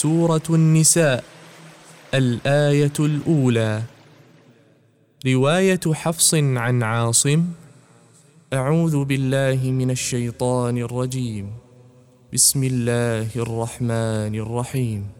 سورة النساء الآية الأولى. رواية حفص عن عاصم أعوذ بالله من الشيطان الرجيم. بسم الله الرحمن الرحيم.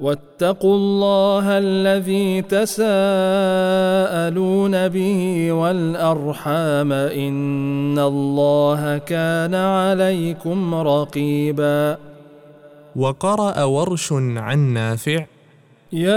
واتقوا الله الذي تساءلون به والأرحام إن الله كان عليكم رقيبا. وقرأ ورش عن نافع. يا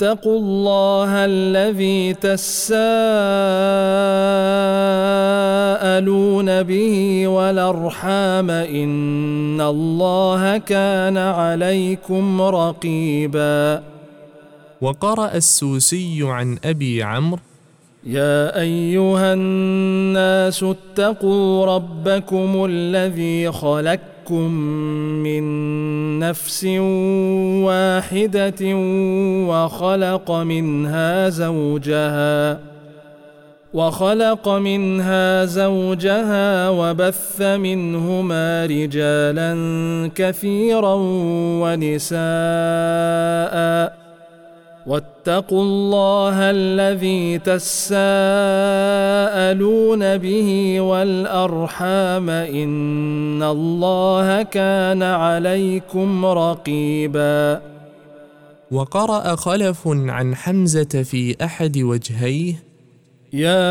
واتقوا الله الذي تساءلون به والأرحام إن الله كان عليكم رقيبا. وقرأ السوسي عن أبي عمرو يا أيها الناس اتقوا ربكم الذي خلقكم من نفس واحدة وخلق منها زوجها وخلق منها زوجها وبث منهما رجالا كثيرا ونساء. واتقوا الله الذي تساءلون به والأرحام إن الله كان عليكم رقيبا. وقرأ خلف عن حمزة في أحد وجهيه يا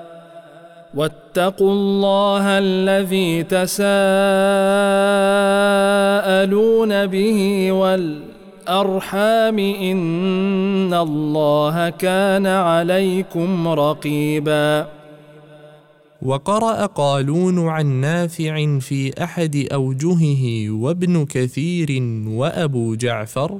واتقوا الله الذي تساءلون به والأرحام إن الله كان عليكم رقيبا. وقرأ قالون عن نافع في أحد أوجهه وابن كثير وأبو جعفر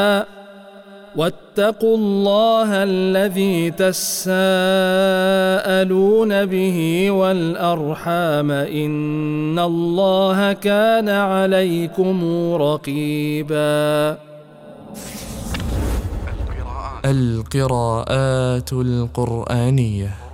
واتقوا الله الذي تساءلون به والأرحام إن الله كان عليكم رقيبا. القراءات القرآنية.